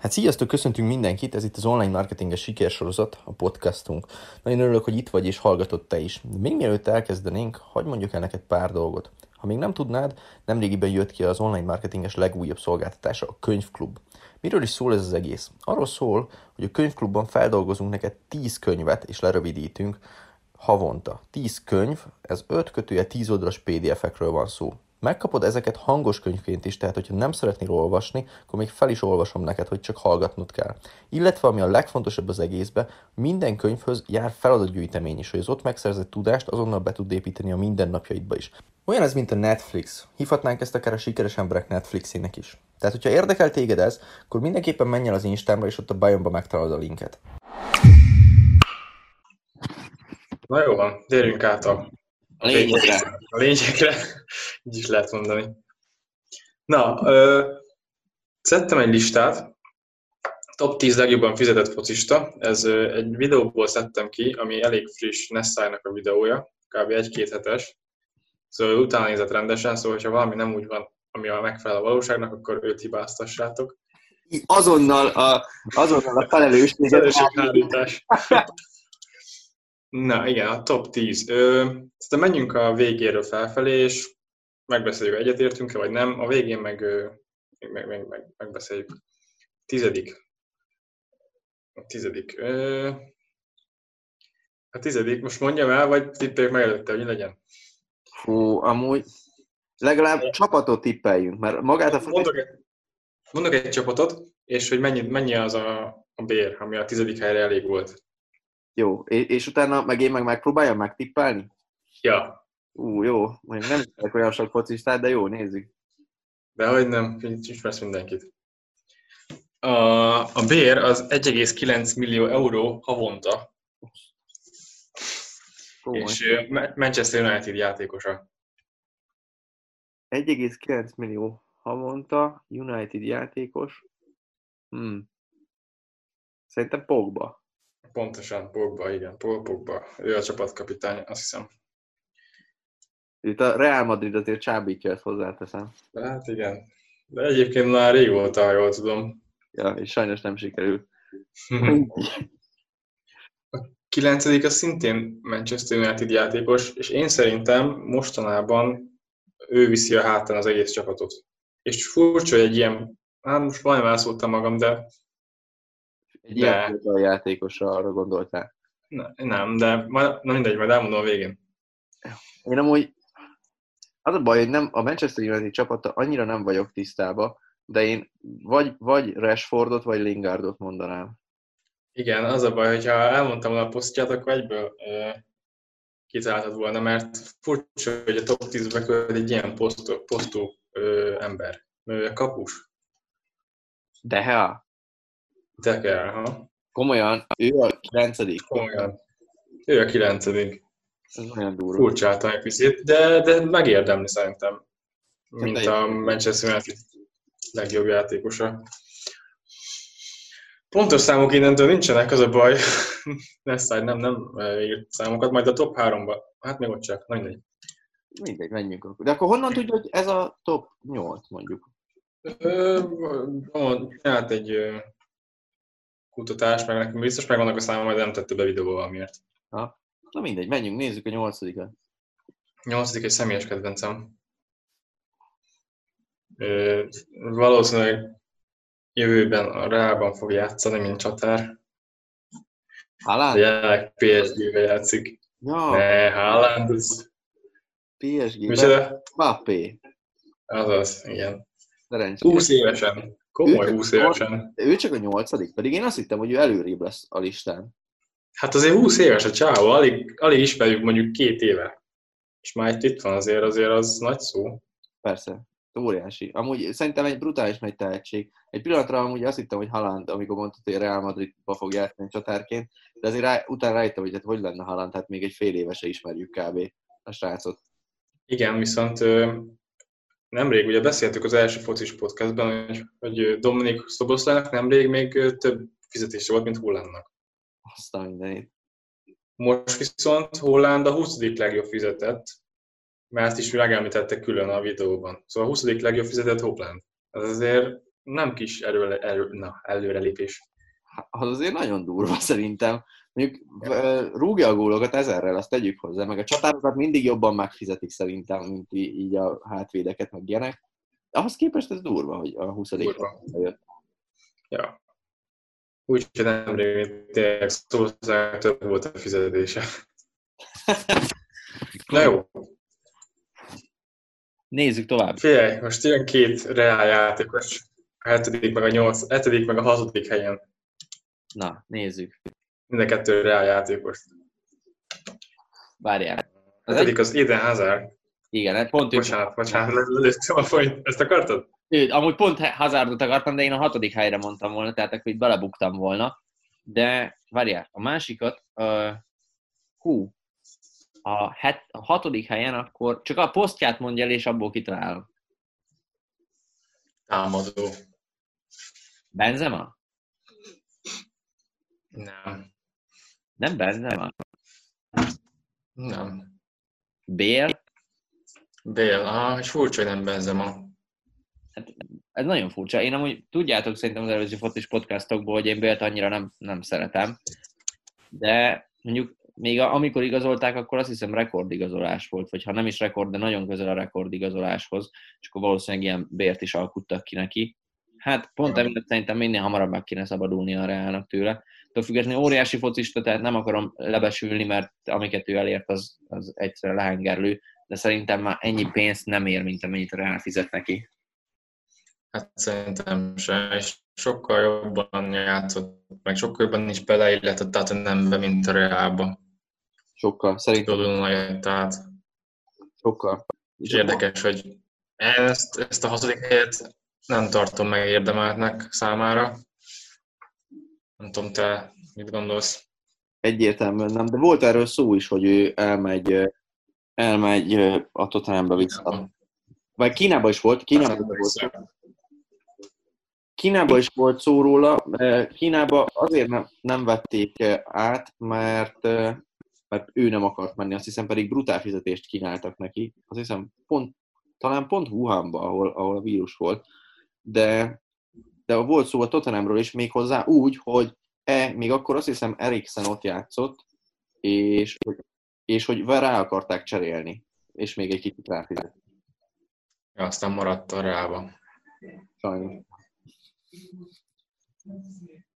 Hát sziasztok, köszöntünk mindenkit, ez itt az online marketinges sikersorozat, a podcastunk. Nagyon örülök, hogy itt vagy és hallgatod te is. De még mielőtt elkezdenénk, hagyd mondjuk el neked pár dolgot. Ha még nem tudnád, nemrégiben jött ki az online marketinges legújabb szolgáltatása, a Könyvklub. Miről is szól ez az egész? Arról szól, hogy a könyvklubban feldolgozunk neked 10 könyvet, és lerövidítünk havonta. 10 könyv, ez 5 kötője 10 oldalas PDF-ekről van szó. Megkapod ezeket hangos könyvként is, tehát hogyha nem szeretnél olvasni, akkor még fel is olvasom neked, hogy csak hallgatnod kell. Illetve ami a legfontosabb az egészben, minden könyvhöz jár feladatgyűjtemény is, hogy az ott megszerzett tudást azonnal be tud építeni a mindennapjaidba is. Olyan ez, mint a Netflix. Hívhatnánk ezt akár a sikeres emberek Netflixének is. Tehát, hogyha érdekel téged ez, akkor mindenképpen menj el az Instámra, és ott a bajomba megtalálod a linket. Na jó van, térjünk át a a lényegre. A lényegre, így is lehet mondani. Na, ö, szedtem egy listát, top 10 legjobban fizetett focista. Ez ö, egy videóból szedtem ki, ami elég friss Nessai-nak a videója, kb. egy-két hetes. Szóval utána nézett rendesen, szóval ha valami nem úgy van, ami a megfelel a valóságnak, akkor őt hibáztassátok. Azonnal a, azonnal a felelősséget. Felelősséghárítás. Na igen, a top 10. Szerintem menjünk a végéről felfelé, és megbeszéljük, egyetértünk-e vagy nem. A végén meg, meg, meg, meg megbeszéljük. Tizedik. A tizedik. A tizedik, most mondjam el, vagy tippeljük meg előtte, hogy legyen? Hú, amúgy legalább é. csapatot tippeljünk, mert magát a... Mondok egy, mondok egy csapatot, és hogy mennyi, mennyi az a, a bér, ami a tizedik helyre elég volt. Jó, és, és utána meg én meg megpróbáljam megtippelni? Ja. Ú, jó, még nem tudok olyan sok focistát, de jó, nézzük. De hogy nem, ismersz mindenkit. A, a bér az 1,9 millió euró havonta. Komoly. És Manchester United játékosa. 1,9 millió havonta, United játékos. Hmm. Szerintem Pogba. Pontosan, Pogba, igen, Paul Pogba. Ő a csapatkapitány, azt hiszem. Itt a Real Madrid azért csábítja, ezt hozzáteszem. Hát igen. De egyébként már régóta, ha jól tudom. Ja, és sajnos nem sikerült. a kilencedik az szintén Manchester United játékos, és én szerintem mostanában ő viszi a hátán az egész csapatot. És furcsa, hogy egy ilyen, hát most majdnem elszóltam magam, de egy de... ilyen játékosra arra gondoltál? Ne, nem, de majd, na mindegy, majd elmondom a végén. Én amúgy az a baj, hogy nem, a Manchester United csapata annyira nem vagyok tisztába, de én vagy, vagy Rashfordot, vagy Lingardot mondanám. Igen, az a baj, hogyha elmondtam volna a posztját, akkor egyből e, kitaláltad volna, mert furcsa, hogy a top 10-be költ egy ilyen posztú, posztú ö, ember. Ő kapus. De ha. De kell, ha. Komolyan, ő a kilencedik? Komolyan. Ő a kilencedik. Ez nagyon durva. Furcsáltam egy picit, de, de megérdemli szerintem. Mint a Manchester United legjobb játékosa. Pontos számok innentől nincsenek, az a baj. Lesz nem, nem írt számokat, majd a top 3-ba. Hát még ott csak, mindegy. Mindegy, menjünk akkor. De akkor honnan tudja, hogy ez a top 8 mondjuk? Ö, hát egy kutatás, meg nekem biztos megvannak a számom, majd nem tette be videóval valamiért. Ha. Na mindegy, menjünk, nézzük a nyolcadikat. Nyolcadik egy személyes kedvencem. Ö, valószínűleg jövőben a Reálban fog játszani, mint csatár. Haaland? Jelenleg PSG-be játszik. Ja. Ne, Haaland az... PSG-be? Micsoda? Mbappé. Azaz, igen. Szerencsére. 20 évesen. Komoly Ő- 20 évesen. Ő csak a nyolcadik, pedig én azt hittem, hogy ő előrébb lesz a listán. Hát azért 20 éves a csávó, alig, alig ismerjük mondjuk két éve. És már itt, itt van azért, azért az nagy szó. Persze, óriási. Amúgy szerintem egy brutális nagy tehetség. Egy pillanatra amúgy azt hittem, hogy Haaland, amikor mondtad, hogy Real Madridba fog játszani csatárként, de azért rá, utána rájöttem, hogy hát hogy lenne Haaland, hát még egy fél évese ismerjük kb. a srácot. Igen, viszont nemrég ugye beszéltük az első focis podcastban, hogy, hogy Dominik Szoboszlának nemrég még több fizetése volt, mint Hollandnak. Aztán mindenit. Most viszont Holland a 20. legjobb fizetett, mert ezt is megemlítette külön a videóban. Szóval a 20. legjobb fizetett Holland. Ez azért nem kis erő, erő, na, előrelépés. Az azért nagyon durva szerintem. Mondjuk rúgja a gólokat ezerrel, azt tegyük hozzá, meg a csatárokat mindig jobban megfizetik szerintem, mint így a hátvédeket, meg ilyenek. Ahhoz képest ez durva, hogy a 20 jött. Ja. Úgyhogy nem tényleg szóval több volt a fizetése. Na jó. Nézzük tovább. Figyelj, most jön két reál játékos. A hetedik meg a nyolc, hetedik meg a hatodik helyen. Na, nézzük. Mind a kettő reál játékos. Várjál. Az egyik az Eden Hazard. Igen, hát pont Bocsánat, bocsánat, lőttem a folyt. Ezt akartad? Ő, amúgy pont Hazardot akartam, de én a hatodik helyre mondtam volna, tehát akkor itt belebuktam volna. De várjál, a másikat, uh, hú, a, het, a hatodik helyen akkor csak a posztját mondja el, és abból kitalálom. Támadó. Benzema? Nem. Nem Benzema? Nem. Bél? Bél, ah, és furcsa, hogy nem Benzema. Hát, ez nagyon furcsa. Én amúgy tudjátok szerintem az előző fotis podcastokból, hogy én Bélt annyira nem, nem szeretem. De mondjuk még a, amikor igazolták, akkor azt hiszem rekordigazolás volt, vagy ha nem is rekord, de nagyon közel a rekordigazoláshoz, és akkor valószínűleg ilyen bért is alkuttak ki neki. Hát pont emiatt szerintem minél hamarabb meg kéne szabadulni a Reálnak tőle. Től függetlenül óriási focista, tehát nem akarom lebesülni, mert amiket ő elért, az, az egyszerűen lehengerlő, de szerintem már ennyi pénzt nem ér, mint amennyit a Reál fizet neki. Hát szerintem se, és sokkal jobban játszott, meg sokkal jobban is beleillett a Tottenhambe, mint a Realba. Sokkal, szerintem. Tudod, tehát. Sokkal. És érdekes, hogy ezt, ezt a hatodik helyet nem tartom meg érdemeltnek számára. Nem tudom, te mit gondolsz? Egyértelműen nem, de volt erről szó is, hogy ő elmegy, elmegy a Tottenhambe vissza. Vagy Kínába is volt, Kínába hát, volt. Kínába is volt szó róla, Kínába azért nem, nem vették át, mert, mert ő nem akart menni, azt hiszem pedig brutál fizetést kínáltak neki. Azt hiszem pont, talán pont Wuhanba, ahol, ahol a vírus volt, de, de volt szó a Tottenhamról is még hozzá úgy, hogy e, még akkor azt hiszem Eriksen ott játszott, és, és hogy rá akarták cserélni, és még egy kicsit ráfizetni. Ja, aztán maradt a Reálban. Sajnos.